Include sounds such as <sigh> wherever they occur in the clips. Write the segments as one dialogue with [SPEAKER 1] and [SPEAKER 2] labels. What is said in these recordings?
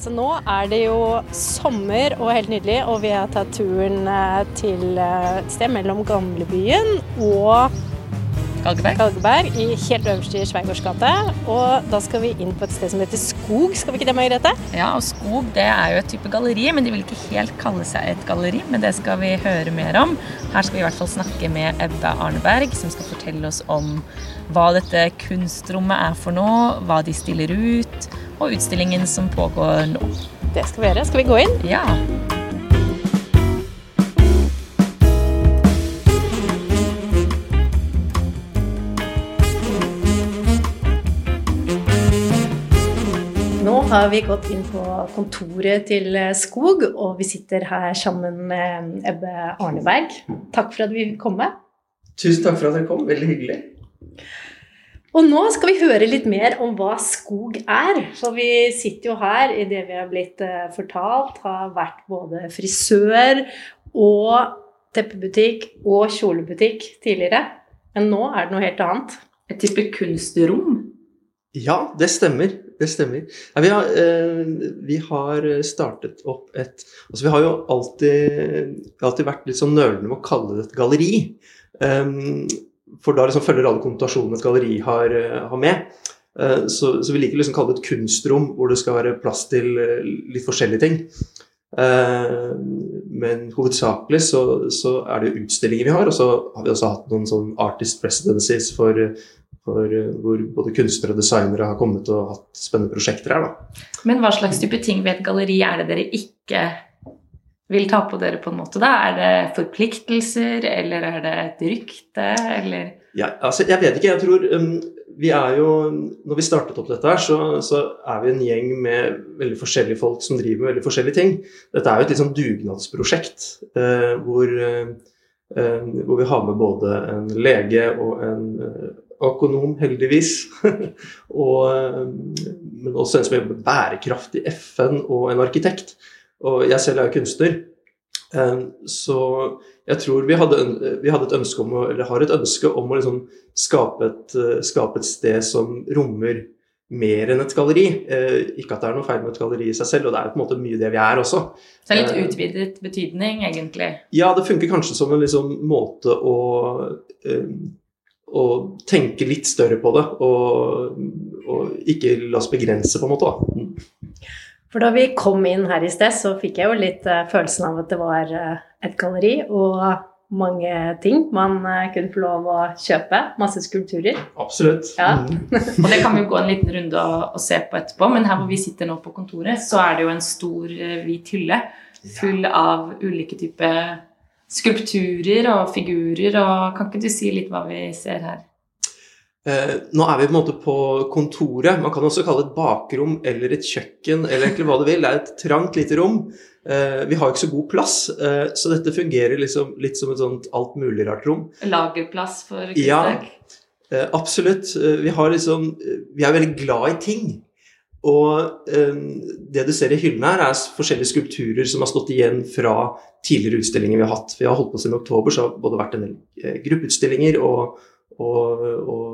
[SPEAKER 1] Så nå er det jo sommer og helt nydelig, og vi har tatt turen eh, til eh, et sted mellom gamlebyen og
[SPEAKER 2] Galgeberg.
[SPEAKER 1] Galgeberg, i helt øverst i Sveigårds gate. Og da skal vi inn på et sted som heter Skog, skal vi ikke det, Margrethe?
[SPEAKER 2] Ja, og Skog det er jo et type galleri, men de vil ikke helt kalle seg et galleri. Men det skal vi høre mer om. Her skal vi i hvert fall snakke med Ebba Arneberg, som skal fortelle oss om hva dette kunstrommet er for noe, hva de stiller ut, og utstillingen som pågår nå.
[SPEAKER 1] Det skal vi gjøre. Skal vi gå inn?
[SPEAKER 2] Ja.
[SPEAKER 1] Nå har vi gått inn på kontoret til Skog, og vi sitter her sammen med Ebbe Arneberg. Takk for at vi kom komme.
[SPEAKER 3] Tusen takk for at dere kom. Veldig hyggelig.
[SPEAKER 1] Og nå skal vi høre litt mer om hva skog er. For vi sitter jo her i det vi har blitt eh, fortalt har vært både frisør og teppebutikk og kjolebutikk tidligere. Men nå er det noe helt annet.
[SPEAKER 2] Et type kunstrom.
[SPEAKER 3] Ja, det stemmer. Det stemmer. Ja, vi, har, eh, vi har startet opp et Altså, vi har jo alltid, alltid vært litt sånn nølende med å kalle det et galleri. Um, for da liksom følger alle konnotasjonene et galleri har, eh, har med. Eh, så, så vi liker liksom å kalle det et kunstrom, hvor det skal være plass til eh, litt forskjellige ting. Men hovedsakelig så, så er det utstillinger vi har, og så har vi også hatt noen sånn artist residencies for, for hvor både kunstnere og designere har kommet og hatt spennende prosjekter her. da.
[SPEAKER 2] Men hva slags type ting ved et galleri er det dere ikke vil ta på dere, på en måte? da? Er det forpliktelser, eller er det et rykte, eller
[SPEAKER 3] Ja, altså, jeg vet ikke. Jeg tror um, vi er jo Når vi startet opp dette her, så, så er vi en gjeng med veldig forskjellige folk som driver med veldig forskjellige ting. Dette er jo et litt sånn dugnadsprosjekt uh, hvor, eh, hvor vi har med både en lege og en uh, økonom, heldigvis. <laughs> og, men også en som jobber med i FN, og en arkitekt. Og jeg selv er jo kunstner. Så jeg tror vi hadde, vi hadde et ønske om å, eller har et ønske om å liksom skape, et, eh, skape et sted som rommer mer enn et galleri. Eh, Ikke at det er noe feil med et galleri i seg selv, og det er på en måte mye det vi er også.
[SPEAKER 2] Så litt
[SPEAKER 3] Eh,
[SPEAKER 2] utvidet betydning, egentlig.
[SPEAKER 3] Ja, det funker kanskje som en liksom måte å, å tenke litt større på det, og, og ikke la oss begrense, på en måte. da.
[SPEAKER 1] For da vi kom inn her i sted, så fikk jeg jo litt eh, følelsen av at det var eh, et galleri og mange ting man eh, kunne få lov å kjøpe. Masse skulpturer.
[SPEAKER 3] Absolutt.
[SPEAKER 1] Ja.
[SPEAKER 3] Mm. <laughs>
[SPEAKER 2] Og det kan vi jo gå en liten runde og, og se på etterpå, men her hvor vi sitter nå på kontoret, så er det jo en stor hvit hylle full av ulike typer skulpturer og figurer, og kan ikke du si litt hva vi ser her?
[SPEAKER 3] Eh, nå er vi på en måte på kontoret. Man kan også kalle det et bakrom eller et kjøkken. eller egentlig hva du vil. Det er et trangt, lite rom. Eh, vi har ikke så god plass, eh, så dette fungerer liksom litt som et sånt altmulig-rart rom.
[SPEAKER 2] Lagerplass for
[SPEAKER 3] Ja.
[SPEAKER 2] kunstverk?
[SPEAKER 3] Eh, absolutt. Eh, vi, har liksom, vi er veldig glad i ting. Og det du ser i hyllene her, er forskjellige skulpturer som har stått igjen fra tidligere utstillinger vi har hatt. Vi har holdt på siden oktober, så har det både vært en del gruppeutstillinger og, og, og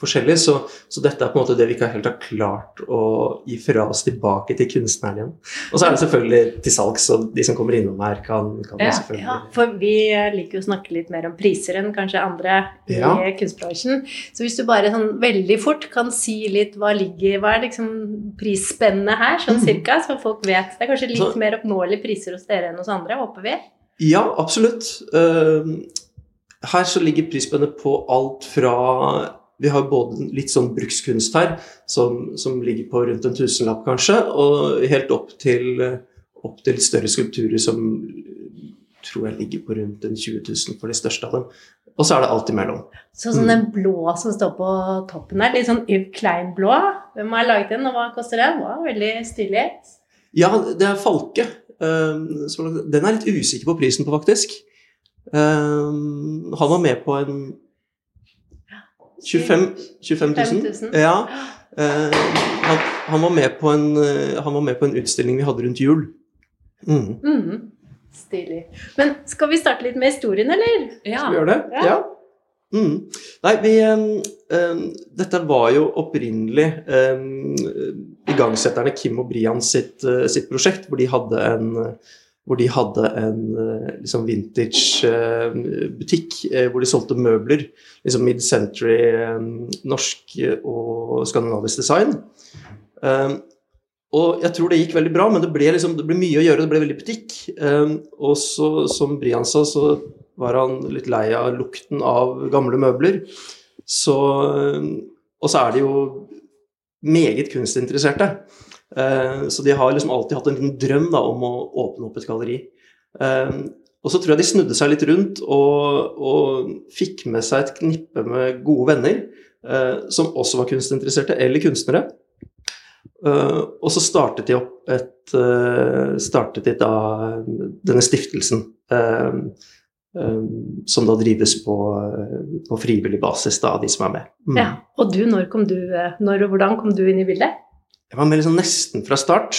[SPEAKER 3] forskjellig. Så, så dette er på en måte det vi ikke helt har klart å gi fra oss tilbake til kunstneren igjen. Og så er det selvfølgelig til salgs, så de som kommer innom her, kan, kan
[SPEAKER 2] Ja,
[SPEAKER 3] selvfølgelig
[SPEAKER 1] Ja, for vi liker jo å snakke litt mer om priser enn kanskje andre i
[SPEAKER 3] Ja.
[SPEAKER 1] kunstbransjen. Så hvis du bare sånn veldig fort kan si litt hva ligger Hva er liksom prisspennet her, sånn
[SPEAKER 3] Mm.
[SPEAKER 1] cirka, så folk vet. Det er kanskje litt
[SPEAKER 3] Så-
[SPEAKER 1] mer oppnåelige priser hos dere enn hos andre, håper vi.
[SPEAKER 3] Ja, absolutt. Eh, Her så ligger prisspennet på alt fra Vi har både litt sånn brukskunst her, som, som ligger på rundt en tusenlapp kanskje, og helt opp til, opp til større skulpturer som tror jeg ligger på rundt en 20 000 for de største av dem. Og så er det alt imellom.
[SPEAKER 1] Så sånn den blå som står på toppen her, litt sånn Yves Klein-blå. Hvem har laget den, og hva koster den? Wow, veldig stilig.
[SPEAKER 3] Ja, det er Falke. Um, den er jeg litt usikker på prisen på, faktisk. Um, han var med på en 25, 25 000.
[SPEAKER 1] 000.
[SPEAKER 3] Ja. Uh, han, han, var med på en, uh, han var med på en utstilling vi hadde rundt jul. Mm.
[SPEAKER 1] Mm. Stilig. Men skal vi starte litt med historien, eller?
[SPEAKER 2] Ja.
[SPEAKER 3] Skal vi gjøre det?
[SPEAKER 1] Ja.
[SPEAKER 3] Ja. Mm. Nei, vi um, Dette var jo opprinnelig um, igangsetterne Kim og Brian sitt, uh, sitt prosjekt, hvor de hadde en hvor de hadde en uh, liksom vintage uh, butikk uh, hvor de solgte møbler. Liksom mid-century norsk og skandinavisk design. Og jeg tror det gikk veldig bra, men det ble, liksom, det ble mye å gjøre, det ble veldig butikk. Og så, som Brian sa, så var han litt lei av lukten av gamle møbler. Så, og så er de jo meget kunstinteresserte. Uh, så de har liksom alltid hatt en liten drøm da, om å åpne opp et galleri. Um, og så tror jeg de snudde seg litt rundt og, og fikk med seg et knippe med gode venner uh, som også var kunstinteresserte, eller kunstnere. Og så startet de opp et Startet de da denne stiftelsen. Som da drives på, på frivillig basis, av de som er med. Mm.
[SPEAKER 1] Ja. Og du, når kom du Når og hvordan kom du inn i bildet?
[SPEAKER 3] Jeg var med liksom nesten fra start.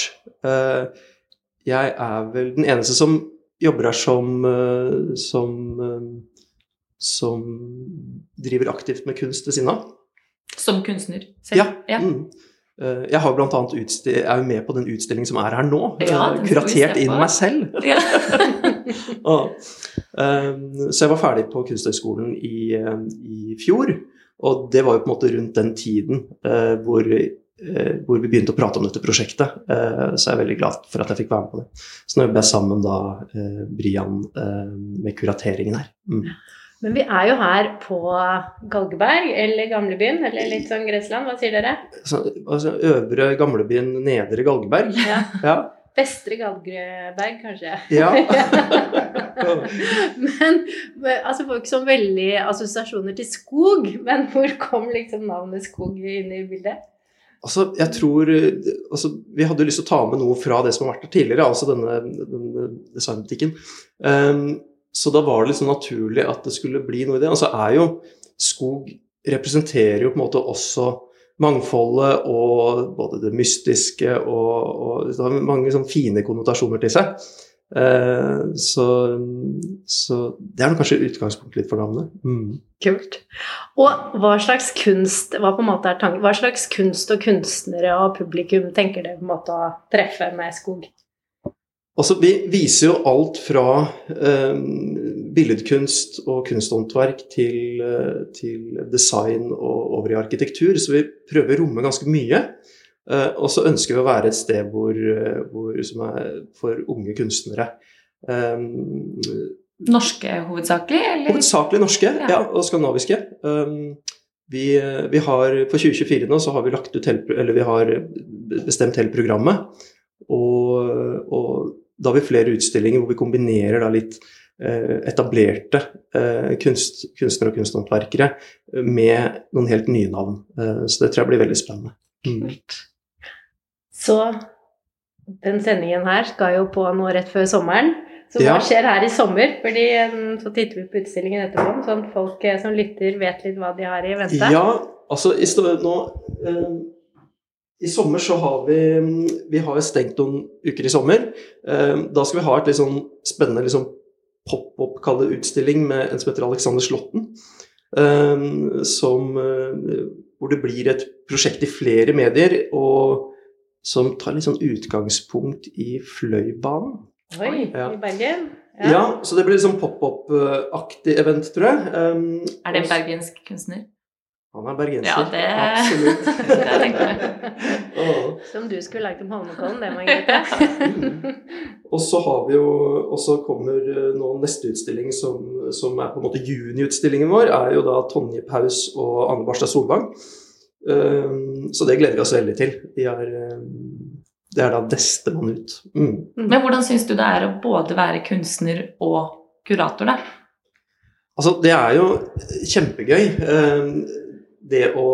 [SPEAKER 3] jeg er vel den eneste som jobber her som som, som driver aktivt med kunst ved siden av.
[SPEAKER 2] Som kunstner selv?
[SPEAKER 3] Ja. ja. Mm. Jeg har blant annet er jo med på den utstillingen som er her nå.
[SPEAKER 2] Ja,
[SPEAKER 3] kuratert inn meg selv.
[SPEAKER 2] Ja. <laughs>
[SPEAKER 3] og, um, så jeg var ferdig på Kunsthøgskolen i, i, fjor. Og det var jo på en måte rundt den tiden uh, hvor, hvor, vi begynte å prate om dette prosjektet. Uh, så jeg er veldig glad for at jeg fikk være med på det. Så nå jobber jeg sammen da, Brian, med kurateringen her. Mm.
[SPEAKER 1] Men vi er jo her på Galgeberg, eller Gamlebyen, eller litt sånn Gressland. Hva sier dere?
[SPEAKER 3] Så, altså, øvre Gamlebyen, nedre Galgeberg.
[SPEAKER 1] Ja.
[SPEAKER 3] ja.
[SPEAKER 1] Vestre Galgeberg, kanskje.
[SPEAKER 3] Ja. <laughs>
[SPEAKER 1] men altså får ikke så veldig assosiasjoner til skog. Men hvor kom liksom navnet skog inn i bildet?
[SPEAKER 3] Altså, jeg tror altså, Vi hadde lyst til å ta med noe fra det som har vært der tidligere, altså denne, denne designbutikken. Um, så da var det liksom naturlig at det skulle bli noe i det. Og så er jo skog representerer jo på en måte også mangfoldet og både det mystiske og, og det har mange sånn fine konnotasjoner til seg. Eh, så, så, det er kanskje utgangspunktet litt for navnet. Mm.
[SPEAKER 1] Kult. Og hva slags kunst hva, tanken, hva slags kunst og kunstnere og publikum tenker dere på en måte å treffe med skog?
[SPEAKER 3] Altså, vi viser jo alt fra eh, billedkunst og kunsthåndverk til, til, design og over i arkitektur, så vi prøver å romme ganske mye. Eh, og så ønsker vi å være et sted hvor, hvor, som er for unge kunstnere. Um,
[SPEAKER 2] norske hovedsakelig? Eller?
[SPEAKER 3] Hovedsakelig norske, ja, ja og skandinaviske. Vi, vi, har, For 2024 nå så har vi lagt ut hele, eller vi har bestemt hele programmet. Og, og da har vi flere utstillinger hvor vi kombinerer da litt eh, etablerte eh, kunst, kunstnere og kunsthåndverkere med noen helt nye navn. Eh, så det tror jeg blir veldig spennende.
[SPEAKER 1] Mm. Så den sendingen her skal jo på nå rett før sommeren. Så hva ja. skjer her i sommer? Fordi Så titter vi på utstillingen etterpå, sånn at folk som lytter, vet litt hva de har i vente.
[SPEAKER 3] Ja, altså i nå eh, i sommer så har vi Vi har stengt noen uker i sommer. Da skal vi ha et litt sånn spennende liksom pop-opp utstilling med en som heter Alexander Slåtten. Som, hvor det blir et prosjekt i flere medier, og som tar litt sånn utgangspunkt i Fløibanen.
[SPEAKER 1] Oi, ja. i Bergen?
[SPEAKER 3] Ja. ja. så det blir sånn pop-up-aktig event, tror jeg.
[SPEAKER 2] er det en bergensk kunstner?
[SPEAKER 3] Han er bergenser.
[SPEAKER 2] Ja, det,
[SPEAKER 3] Absolutt. <laughs>
[SPEAKER 2] det tenkte jeg. <laughs>
[SPEAKER 1] Som du skulle lagt om Holmenkollen, det, Margrethe. <laughs>
[SPEAKER 3] og så har vi jo Og så kommer nå neste utstilling, som, som er på en måte juniutstillingen vår, er jo da Tonje Paus og Anne Barstad Solvang. Um, så det gleder vi oss veldig til. De er, um, Det er da neste man ut. Mm.
[SPEAKER 2] Men hvordan syns du det er å både være kunstner og kurator, da?
[SPEAKER 3] Altså, det er jo kjempegøy. eh, Det å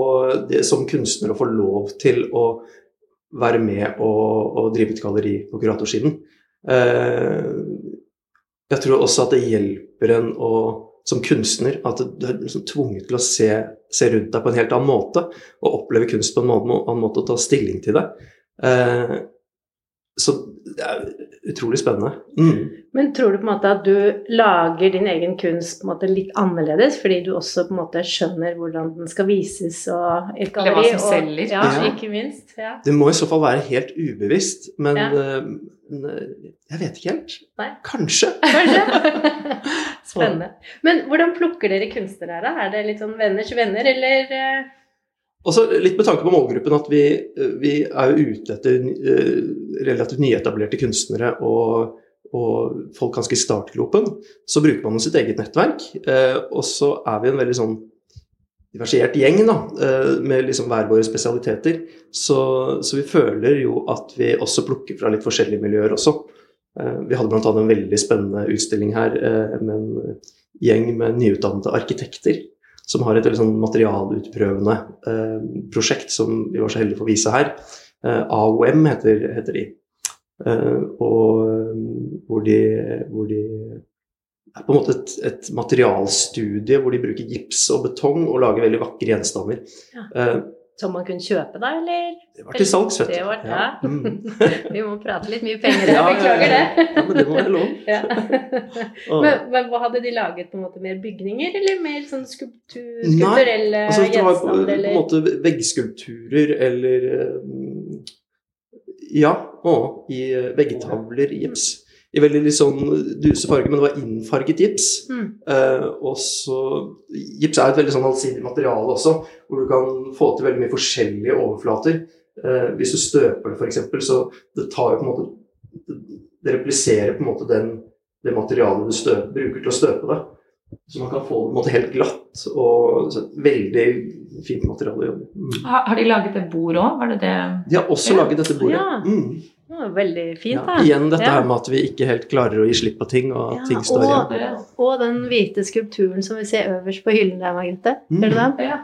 [SPEAKER 3] det, som kunstner å få lov til å være med og, og drive et galleri på kuratorsiden. Eh, Jeg tror også at det hjelper en å, som kunstner at du er liksom tvunget til å se, se rundt deg på en helt annen måte. Og oppleve kunst på en annen måte og ta stilling til det. Eh, Så det er utrolig spennende. Mm.
[SPEAKER 1] Men tror du på en måte at du lager din egen kunst på en måte litt annerledes, fordi du også på en måte skjønner hvordan den skal vises og et
[SPEAKER 2] Eller hva
[SPEAKER 1] galleri?
[SPEAKER 2] som
[SPEAKER 1] og-
[SPEAKER 2] selger.
[SPEAKER 1] Ja,
[SPEAKER 3] Ja.
[SPEAKER 1] ikke minst. Ja.
[SPEAKER 3] Det må i så fall være helt ubevisst, men
[SPEAKER 1] Ja.
[SPEAKER 3] eh, eh, jeg vet ikke helt.
[SPEAKER 1] Nei.
[SPEAKER 3] Kanskje. <laughs>
[SPEAKER 1] Kanskje? <laughs> Spennende. Men hvordan plukker dere kunstnere her, da? Er det litt sånn venners venner, eller eh?
[SPEAKER 3] Også litt med tanke på målgruppen at vi, vi er jo ute etter eh, relativt nyetablerte kunstnere og, og folk ganske i startgropen. Så bruker man sitt eget nettverk. eh, Og så er vi en veldig sånn diversiert gjeng da, eh, med liksom hver våre spesialiteter. Så, så vi føler jo at vi også plukker fra litt forskjellige miljøer også. Eh, Vi hadde bl.a. en veldig spennende utstilling her eh, med en gjeng med nyutdannede arkitekter som har et veldig sånn materialutprøvende eh, prosjekt som vi var så heldige å få vise her. Eh, AOM heter, heter de. Eh, og eh, hvor de, hvor de er på en måte et, et materialstudie hvor de bruker gips og betong og lager veldig vakre gjenstander.
[SPEAKER 1] Ja. Som man kunne kjøpe, da, eller?
[SPEAKER 3] det var til salgs, vet du.
[SPEAKER 1] Det ja.
[SPEAKER 3] Mm. <laughs>
[SPEAKER 1] Vi må prate litt mye penger her,
[SPEAKER 3] Ja, ja,
[SPEAKER 1] beklager det.
[SPEAKER 3] Ja, men det må være lov. <laughs>
[SPEAKER 1] Ja. Men, men hva hadde de laget? på en måte Mer bygninger, eller mer sånn skulptur, skulpturelle
[SPEAKER 3] Altså, på,
[SPEAKER 1] gjenstander?
[SPEAKER 3] på en måte veggskulpturer eller eh, Ja, og i eh, veggtavler i gips. I veldig litt sånn duse farge, men det var innfarget gips.
[SPEAKER 1] Mm.
[SPEAKER 3] Eh, og så Gips er et veldig sånn allsidig materiale også, hvor du kan få til veldig mye forskjellige overflater. Eh, hvis du støper det, f.eks., så det tar jo på en måte Det repliserer på en måte den, det materialet du støp, bruker til å støpe det. Så man kan få det på en måte helt glatt og et veldig fint materiale å jobbe med. Mm.
[SPEAKER 2] Har, de laget det bordet òg? Var det det
[SPEAKER 3] De har også laget dette bordet.
[SPEAKER 1] Ja.
[SPEAKER 3] Mm.
[SPEAKER 1] Ja, veldig fint,
[SPEAKER 3] Ja.
[SPEAKER 1] da.
[SPEAKER 3] Igjen dette
[SPEAKER 1] Ja.
[SPEAKER 3] her med at vi ikke helt klarer å gi slipp på ting, og
[SPEAKER 1] Ja,
[SPEAKER 3] ting står
[SPEAKER 1] og,
[SPEAKER 3] igjen.
[SPEAKER 1] og den hvite skulpturen som vi ser øverst på hyllen der, Margrethe.
[SPEAKER 3] Mm.
[SPEAKER 1] Ser du den?
[SPEAKER 2] Ja.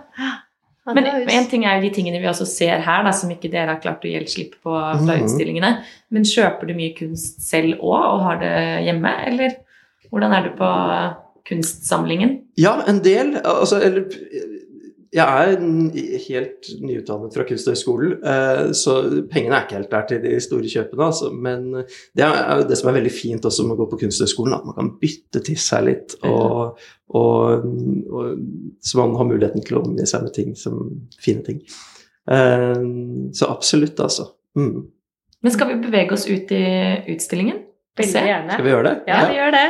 [SPEAKER 1] Ja,
[SPEAKER 2] Men
[SPEAKER 1] det
[SPEAKER 2] en ting er jo de tingene vi også ser her, da, som ikke dere har klart å gi helt slipp på fra
[SPEAKER 3] mm.
[SPEAKER 2] utstillingene. Men kjøper du mye kunst selv òg, og har det hjemme, eller hvordan er du på kunstsamlingen?
[SPEAKER 3] Ja, en del. Altså, eller Jeg er helt nyutdannet fra Kunsthøgskolen, eh, så pengene er ikke helt der til de store kjøpene. Altså. Men det er det som er veldig fint også med å gå på Kunsthøgskolen, at man kan bytte til seg litt. Og, og, og, så man har muligheten til å omgi seg med ting som fine ting. Eh, Så absolutt, altså. Mm.
[SPEAKER 2] Men skal vi bevege oss ut i utstillingen?
[SPEAKER 1] Veldig gjerne.
[SPEAKER 3] Skal vi gjøre det?
[SPEAKER 1] Ja, vi gjør det.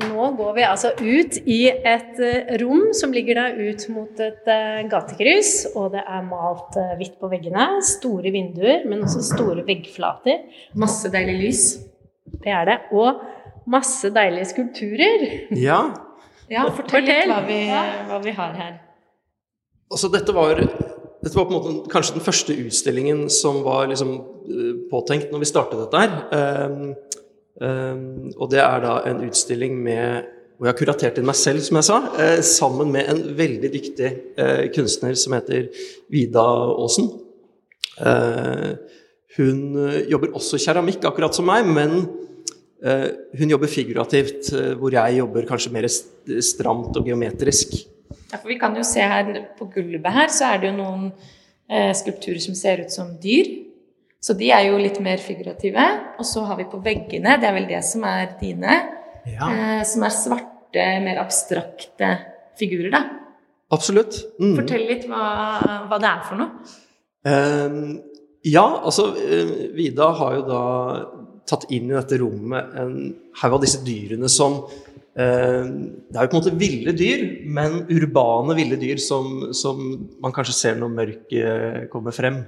[SPEAKER 1] Nå går vi altså ut i et eh, rom som ligger da ut mot et eh, gatekryss, og det er malt eh, hvitt på veggene. Store vinduer, men også store veggflater.
[SPEAKER 2] Masse deilig lys.
[SPEAKER 1] Det er det. Og masse deilige skulpturer.
[SPEAKER 3] Ja.
[SPEAKER 2] Ja, fortell litt hva vi, hva vi har her.
[SPEAKER 3] Altså, dette var dette var på en måte kanskje den første utstillingen som var liksom påtenkt når vi startet dette her. Um, og det er da en utstilling med hvor jeg har kuratert inn meg selv, som jeg sa, eh, sammen med en veldig dyktig eh, kunstner som heter Vida Aasen. Eh, hun eh, jobber også keramikk, akkurat som meg, men eh, hun jobber figurativt, eh, hvor jeg jobber kanskje mer stramt og geometrisk.
[SPEAKER 2] Ja, for vi kan jo se her på gulvet her, så er det jo noen skulpturer som ser ut som dyr. Så de er jo litt mer figurative. Og så har vi på veggene, det er vel det som er dine, eh, som er svarte, mer abstrakte figurer, da.
[SPEAKER 3] Absolutt. Mm.
[SPEAKER 2] Fortell litt hva, hva det er for noe.
[SPEAKER 3] Um, ja, altså eh, Vida har jo da tatt inn i dette rommet en haug av disse dyrene som eh, Det er jo på en måte ville dyr, men urbane ville dyr som, som man kanskje ser når mørket kommer frem.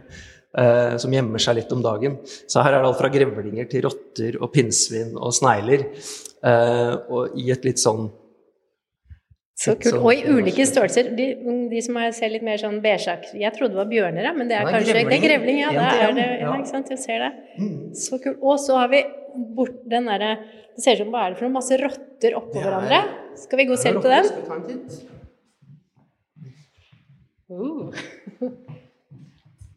[SPEAKER 3] Eh, som gjemmer seg litt om dagen. Så her er det alt fra grevlinger til rotter og pinnsvin og snegler. eh, og i et litt sånn
[SPEAKER 1] Så kult.
[SPEAKER 3] sånn-
[SPEAKER 1] Og i ulike størrelser. De, de som er, ser litt mer sånn beigeaktig Jeg trodde det var bjørner, men det er
[SPEAKER 3] Nei,
[SPEAKER 1] kanskje Det er grevling, ja.
[SPEAKER 3] Det
[SPEAKER 1] er det, ja, ikke sant. Jeg ser det.
[SPEAKER 3] Mm.
[SPEAKER 1] Så kult. Og så har vi bort den derre Det ser ut som hva er det for noe? Masse rotter oppå
[SPEAKER 3] er-
[SPEAKER 1] hverandre. Skal vi gå og se på den? Uh.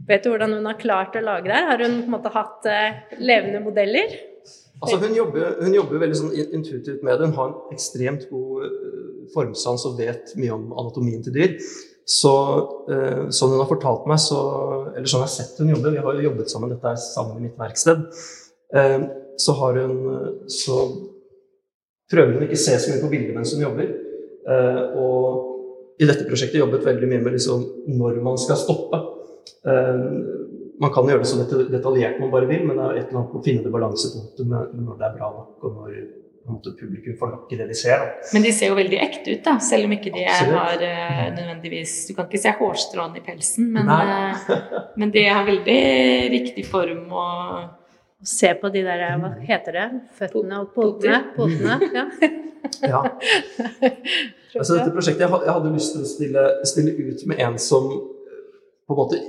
[SPEAKER 1] Vet du hvordan hun har klart å lage det? her? Har hun på en måte hatt eh, levende modeller?
[SPEAKER 3] Altså, hun, jobber, hun jobber veldig sånn intuitivt med det. Hun har en ekstremt god eh, formsans og vet mye om anatomien til dyr. Så eh, sånn hun har fortalt meg, så, eller sånn jeg har sett hun jobbe, vi har jo jobbet sammen, dette er sammen i mitt verksted, eh, så har hun Så prøver hun ikke se så mye på bildet mens hun jobber. Eh, og i dette prosjektet jobbet veldig mye med liksom når man skal stoppe. Eh, man kan gjøre det så detaljert man bare vil, men det er et eller annet å finne det balansepunktet med når det er bra nok, og når på en måte, publikum får nok i det de ser. Da.
[SPEAKER 2] Men de ser jo veldig ekte ut, da, selv om ikke de
[SPEAKER 3] Absolutt.
[SPEAKER 2] har eh, nødvendigvis Du kan ikke se hårstråene i pelsen, men, eh, men de har veldig riktig form og
[SPEAKER 1] Se på de der Hva heter det? Føttene og potene? potene ja. <laughs>
[SPEAKER 3] Ja. Altså, dette prosjektet, jeg hadde lyst til å stille, stille ut med en som på en måte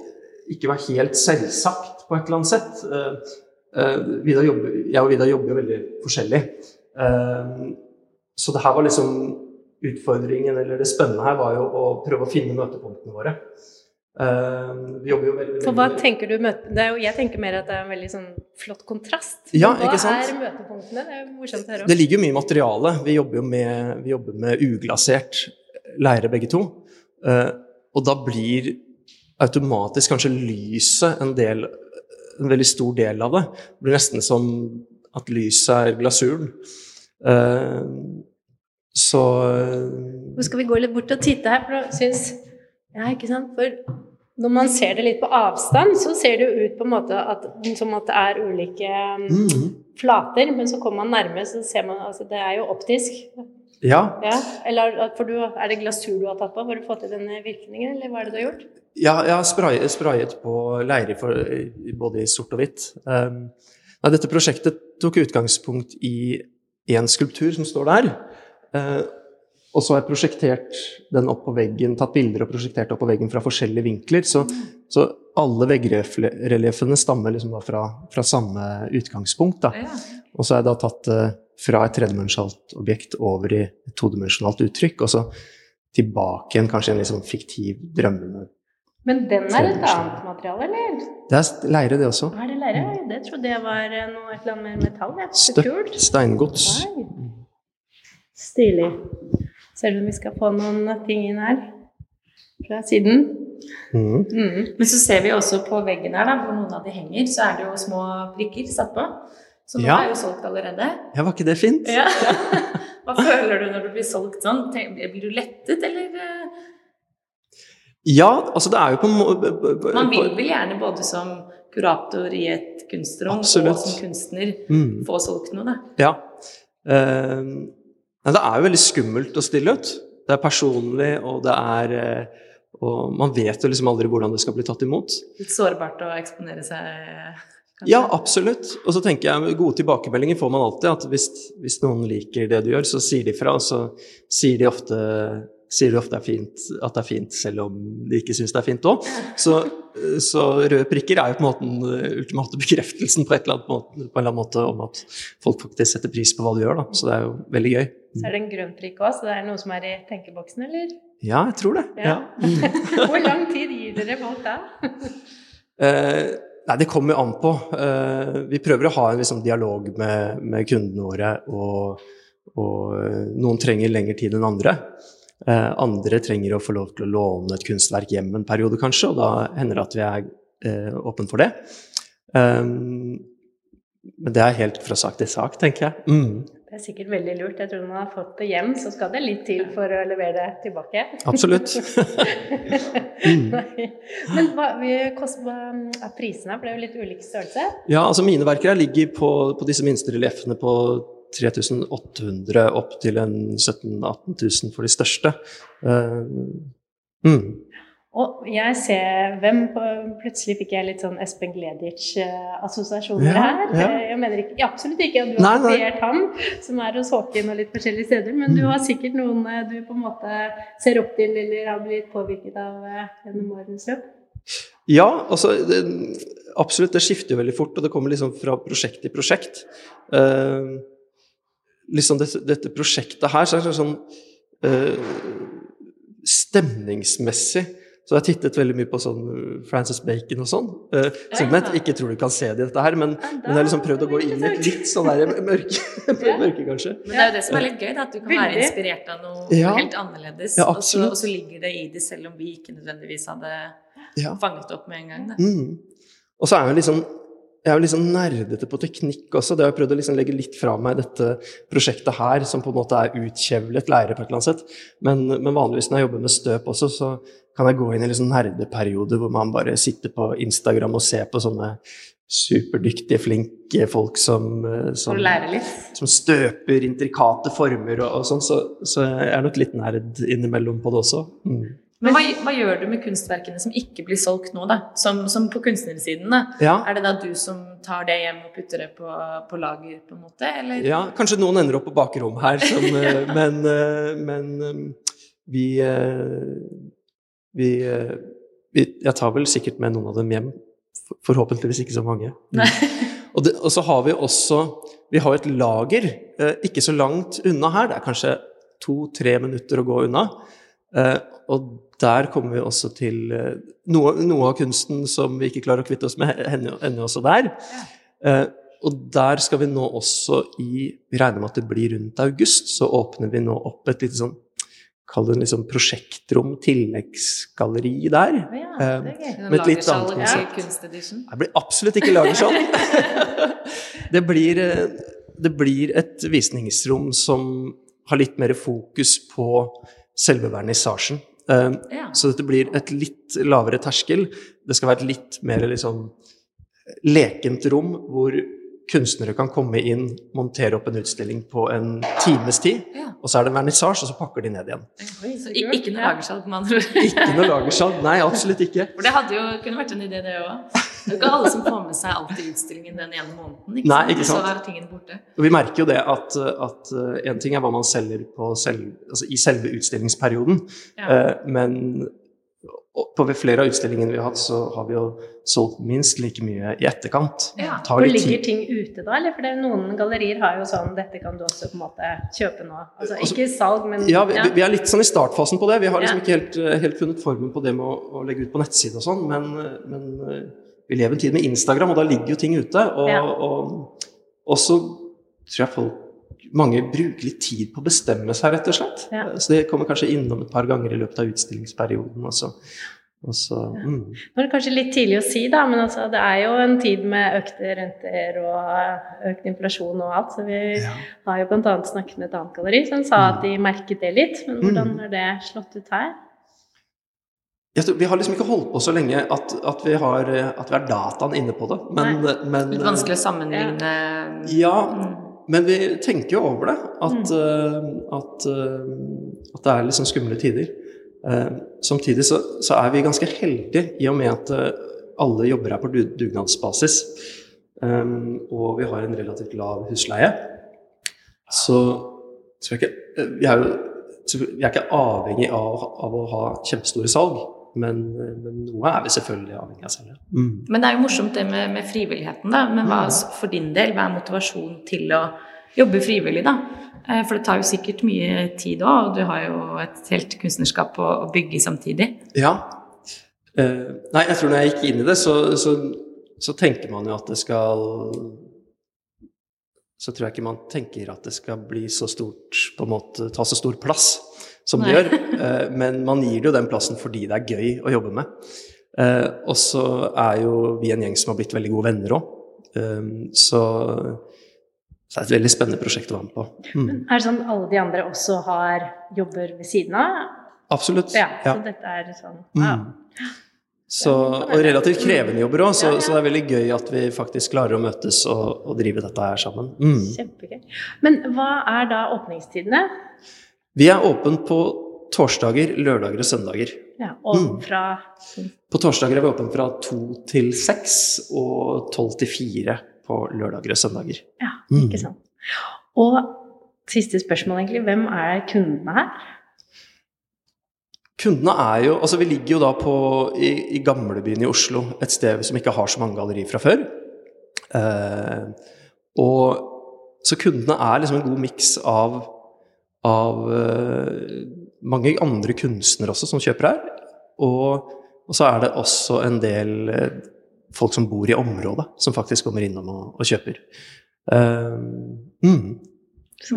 [SPEAKER 3] ikke var helt selvsagt på et eller annet sett. Eh, eh, Vidar jobber, jeg og Vidar jobber jo veldig forskjellig. Eh, så det her var liksom utfordringen, eller det spennende her, var jo å prøve å finne møtepunktene våre. Vi jobber jo veldig,
[SPEAKER 1] For hva tenker du møte... Jeg tenker mer at det er en veldig sånn flott kontrast.
[SPEAKER 3] Ja,
[SPEAKER 1] hva er møtepunktene? Det er morsomt å høre om.
[SPEAKER 3] Det ligger jo mye materiale. Vi jobber jo med, vi jobber med uglasert leire begge to. Og da blir automatisk kanskje lyset en, del, en veldig stor del av det. Det blir nesten som at lyset er glasuren. Uh, så
[SPEAKER 1] Nå skal vi gå litt bort og titte her, for da syns Ja, ikke sant? For når man ser det litt på avstand, så ser det jo ut på en måte at, som at det er ulike um,
[SPEAKER 3] mm,
[SPEAKER 1] flater, men så kommer man nærme, så ser man altså Det er jo optisk.
[SPEAKER 3] Ja.
[SPEAKER 1] Ja. Eller for du, er det glasur du har tatt på for å få til denne virkningen, eller hva er det du har gjort?
[SPEAKER 3] Ja, jeg har sprayet, sprayet på leire for, både i sort og hvitt. Um, nei, dette prosjektet tok utgangspunkt i én skulptur som står der. Uh, og så har jeg prosjektert den opp på veggen, tatt bilder og prosjektert opp på veggen fra forskjellige vinkler. Så, så alle veggrelieffene stammer liksom da fra, fra samme utgangspunkt. Da.
[SPEAKER 2] ja.
[SPEAKER 3] Og så har jeg da tatt det fra et tredimensjonalt objekt over i et todimensjonalt uttrykk, og så tilbake igjen kanskje en sånn fiktiv drømmende
[SPEAKER 1] Men den er et annet materiale, eller?
[SPEAKER 3] Det er leire, det også.
[SPEAKER 1] Er det leire? Det trodde jeg var eh, noe, et eller annet med metall. Ja.
[SPEAKER 3] Støpt steingods.
[SPEAKER 1] Stilig. Ser du om vi skal få noen ting inn her fra siden?
[SPEAKER 3] Mm.
[SPEAKER 1] Mm.
[SPEAKER 2] Men så ser vi også på veggen her, da, hvor noen av de henger, så er det jo små prikker satt på. Så nå
[SPEAKER 3] Ja.
[SPEAKER 2] er jo solgt allerede.
[SPEAKER 3] Ja, var ikke det fint?
[SPEAKER 2] Ja. <laughs> Hva føler du når du blir solgt sånn? Blir du lettet, eller?
[SPEAKER 3] Ja, altså det er jo på
[SPEAKER 2] Man vil vel gjerne både som kurator i et kunstrom
[SPEAKER 3] Absolutt.
[SPEAKER 2] og som kunstner
[SPEAKER 3] Mm.
[SPEAKER 2] få solgt noe, da.
[SPEAKER 3] Ja. Eh, det er jo veldig skummelt å stille ut. Det er personlig, og det er eh, Og man vet jo liksom aldri hvordan det skal bli tatt imot.
[SPEAKER 2] Litt sårbart å eksponere seg, kanskje.
[SPEAKER 3] Ja, absolutt. Og så tenker jeg gode tilbakemeldinger får man alltid. At hvis, hvis noen liker det du gjør, så sier de fra. Og så sier de ofte sier de ofte er fint, at det er fint selv om de ikke syns det er fint òg. Så, så, røde prikker er jo på en måte den ultimate bekreftelsen på, et eller annet måte, på en eller annen måte om at folk faktisk setter pris på hva du gjør. Da. Så det er jo veldig gøy.
[SPEAKER 1] Så er det en grønn prikk òg, så det er noe som er i tenkeboksen, eller?
[SPEAKER 3] Ja, jeg tror det. Ja.
[SPEAKER 1] Ja. <laughs> Hvor lang tid gir dere folk da?
[SPEAKER 3] Eh, nei, det kommer jo an på. Eh, vi prøver å ha en liksom, dialog med, med, kundene våre, og, og eh, noen trenger lengre tid enn andre. Eh, andre trenger å få lov til å låne et kunstverk hjem en periode, kanskje, og da hender det at vi er eh, åpne for det. Um, men det er helt fra sak til sak, tenker jeg. Mm.
[SPEAKER 1] Det er sikkert veldig lurt. Jeg tror når man har fått det hjem, så skal det litt til for å levere det tilbake.
[SPEAKER 3] Absolutt. <laughs>
[SPEAKER 1] mm. Men hva, er prisene? For det er jo litt ulik størrelse?
[SPEAKER 3] Ja, altså mine verker ligger på, på disse minste relieffene på 3800 opp til en 17 000-18 000 for de største. Uh, mm.
[SPEAKER 1] Og jeg ser hvem Plutselig fikk jeg litt sånn Espen Gleditsch-assosiasjoner
[SPEAKER 3] Ja,
[SPEAKER 1] her.
[SPEAKER 3] ja.
[SPEAKER 1] Jeg mener ikke, absolutt ikke at du har kopiert ham, som er hos Håken og litt forskjellige steder, men du har sikkert noen eh, du på en måte ser opp til eller har blitt påvirket av eh, gjennom årenes løp.
[SPEAKER 3] Ja, altså det, absolutt. Det skifter jo veldig fort, og det kommer liksom fra prosjekt til prosjekt. Eh, liksom dette, dette prosjektet her, så er det sånn eh, stemningsmessig så jeg har tittet veldig mye på sånn Francis Bacon og sånn. Uh, jeg ikke tror du kan se det i dette her, men, men jeg har liksom prøvd å gå inn i et litt sånn der mørke, <laughs> mørke kanskje.
[SPEAKER 2] Men det er jo det som er litt gøy, da, at du kan være inspirert av noe
[SPEAKER 3] Ja.
[SPEAKER 2] helt annerledes.
[SPEAKER 3] Ja,
[SPEAKER 2] og, så, og så ligger det i det, selv om vi ikke nødvendigvis hadde
[SPEAKER 3] Ja.
[SPEAKER 2] fanget opp med en gang. Da.
[SPEAKER 3] Mm. Og så er jeg jo liksom jeg er jo liksom nerdete på teknikk også. Det har jeg prøvd å liksom legge litt fra meg dette prosjektet her, som på en måte er utkjevlet lærer på et eller annet sett. Men, men vanligvis når jeg jobber med støp også, så kan jeg gå inn i liksom nerdeperioder hvor man bare sitter på Instagram og ser på sånne superdyktige, flinke folk som, eh, som, som støper intrikate former og, og sånn. Så, så jeg er nok litt nerd innimellom på det også. Mm.
[SPEAKER 2] Men hva, hva gjør du med kunstverkene som ikke blir solgt nå, da? Som, som på kunstnersiden, da?
[SPEAKER 3] Ja.
[SPEAKER 2] Er det da du som tar det hjem og putter det på, på lager, på en måte? Eller?
[SPEAKER 3] Ja, kanskje noen ender opp på bakrommet her, som, ja. <laughs> men, eh, men eh, vi, eh, vi, eh, vi Jeg tar vel sikkert med noen av dem hjem. Forhåpentligvis ikke så mange. Mm. Og, det, og så har vi også Vi har et lager ikke så langt unna her. Det er kanskje to-tre minutter å gå unna. Og der kommer vi også til eh, noe, noe av kunsten som vi ikke klarer å kvitte oss med, <laughs> ender også der. Ja. og der skal vi nå også i Vi regner med at det blir rundt august, så åpner vi nå opp et lite sånn Kall det liksom prosjektrom, tilleggsgalleri der.
[SPEAKER 1] Ja,
[SPEAKER 3] Eh,
[SPEAKER 1] det er gøy.
[SPEAKER 3] Med et litt annet konsept.
[SPEAKER 2] Ja,
[SPEAKER 3] Det blir absolutt ikke lagersalg. <laughs> det, blir, eh, det blir et visningsrom som har litt mer fokus på selve vernissasjen. Eh,
[SPEAKER 2] Ja.
[SPEAKER 3] Så dette blir et litt lavere terskel. Det skal være et litt mer liksom lekent rom hvor kunstnere kan komme inn, montere opp en utstilling på en times tid,
[SPEAKER 2] Ja.
[SPEAKER 3] og så er det vernissasje, og så pakker de ned igjen.
[SPEAKER 2] Så ikke noe lagersalg, med andre ord.
[SPEAKER 3] Ikke noe lagersalg, nei, absolutt ikke.
[SPEAKER 2] For det hadde jo kunne vært en idé, det òg. Det er ikke alle som får med seg alt i utstillingen den ene måneden. Ikke
[SPEAKER 3] Nei, ikke sant.
[SPEAKER 2] Så er tingene borte.
[SPEAKER 3] Og vi merker jo det at, at eh, en ting er hva man selger på selv, altså i selve utstillingsperioden,
[SPEAKER 2] Ja.
[SPEAKER 3] eh, men på flere av utstillingene vi har hatt, så har vi jo solgt minst like mye i etterkant.
[SPEAKER 2] Ja.
[SPEAKER 3] Tar
[SPEAKER 1] Hvor ligger ting ute da? Eller for det er noen gallerier har jo sånn Dette kan du også på en måte kjøpe nå. Altså
[SPEAKER 3] Altså,
[SPEAKER 1] ikke salg, men
[SPEAKER 3] Ja, vi, vi- vi er litt sånn i startfasen på det. Vi har liksom
[SPEAKER 1] Ja.
[SPEAKER 3] ikke helt, eh, helt funnet formen på det med å, å legge ut på nettside og sånn, men, men vi lever en tid med Instagram, og da ligger jo ting ute. Og,
[SPEAKER 1] Ja.
[SPEAKER 3] og, og så tror jeg folk mange bruker litt tid på å bestemme seg, rett og slett.
[SPEAKER 1] Ja.
[SPEAKER 3] Så det kommer kanskje innom et par ganger i løpet av utstillingsperioden. også. også og så mm.
[SPEAKER 1] Nå er det kanskje litt tidlig å si, da, men altså, det er jo en tid med økte renter og økt inflasjon og alt. Så vi
[SPEAKER 3] Ja.
[SPEAKER 1] har jo bl.a. snakket med et annet galleri som sa at de merket det litt. Men hvordan
[SPEAKER 3] Mm.
[SPEAKER 1] har det slått ut her?
[SPEAKER 3] Vi har liksom ikke holdt på så lenge at, at, vi, har, at vi har dataen inne på det. Men, men
[SPEAKER 2] Litt vanskelig å sammenligne
[SPEAKER 3] Ja,
[SPEAKER 2] Mm.
[SPEAKER 3] Men vi tenker jo over det, at, eh, at, eh, at det er liksom skumle tider. Eh, samtidig så, så er vi ganske heldige i og med at alle jobber her på dugnadsbasis. Og vi har en relativt lav husleie. Så, så er ikke, vi er jo vi er ikke avhengig av, av å ha kjempestore salg, men, men, noe er vi selvfølgelig avhengig av selv.
[SPEAKER 2] Mm. Men det er jo morsomt det med, med frivilligheten, da. Men hva mm. for din del, hva er motivasjonen til å jobbe frivillig, da? Eh, for det tar jo sikkert mye tid òg, og du har jo et helt kunstnerskap å, å bygge samtidig.
[SPEAKER 3] Ja. Uh, nei, jeg tror når jeg gikk inn i det, så, så, så tenker man jo at det skal så tror jeg ikke man tenker at det skal bli så stort, på en måte ta så stor plass som det gjør. Eh, men man gir det jo den plassen fordi det er gøy å jobbe med. Eh, og så er jo vi en gjeng som har blitt veldig gode venner òg. Eh, så, så det er et veldig spennende prosjekt å være med på.
[SPEAKER 1] Mm. Er det sånn alle de andre også har jobber ved siden av?
[SPEAKER 3] Absolutt.
[SPEAKER 1] Ja, så dette er sånn ja. Mm.
[SPEAKER 3] Så, og relativt krevende jobber òg, så, så, det er veldig gøy at vi faktisk klarer å møtes og, og drive dette her sammen.
[SPEAKER 1] Mm. Kjempegøy. Men hva er da åpningstidene?
[SPEAKER 3] Vi er åpne på torsdager, lørdager og søndager.
[SPEAKER 1] Ja, og mm.
[SPEAKER 3] På torsdager er vi åpne fra to til seks og tolv til fire på lørdager og søndager.
[SPEAKER 1] Ja, ikke sant. Og siste spørsmål, egentlig. Hvem er kundene her?
[SPEAKER 3] Kundene er jo Altså, vi ligger jo da på, i, i gamlebyen i Oslo, et sted som ikke har så mange gallerier fra før. Eh, og Så kundene er liksom en god miks av, av eh, mange andre kunstnere også som kjøper her. Og, og, så er det også en del eh, folk som bor i området, som faktisk kommer innom og, og kjøper. Eh,
[SPEAKER 2] mm.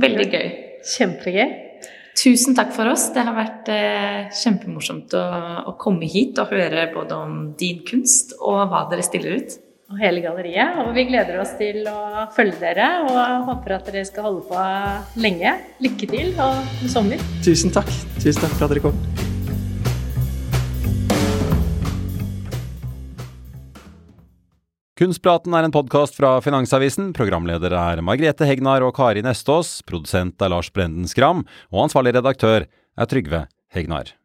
[SPEAKER 2] Veldig gøy.
[SPEAKER 1] Kjempegøy.
[SPEAKER 2] Tusen takk for oss. Det har vært eh, kjempemorsomt å, å, komme hit og høre både om din kunst og hva dere stiller ut.
[SPEAKER 1] Og hele galleriet. Og vi gleder oss til å følge dere og håper at dere skal holde på lenge. Lykke til og god sommer.
[SPEAKER 3] Tusen takk. Tusen takk for at dere kom.
[SPEAKER 4] Kunstpraten er en podkast fra Finansavisen. Programledere er Margrethe Hegnar og Kari Nestås. Produsent er Lars Brenden Skram. Og ansvarlig redaktør er Trygve Hegnar.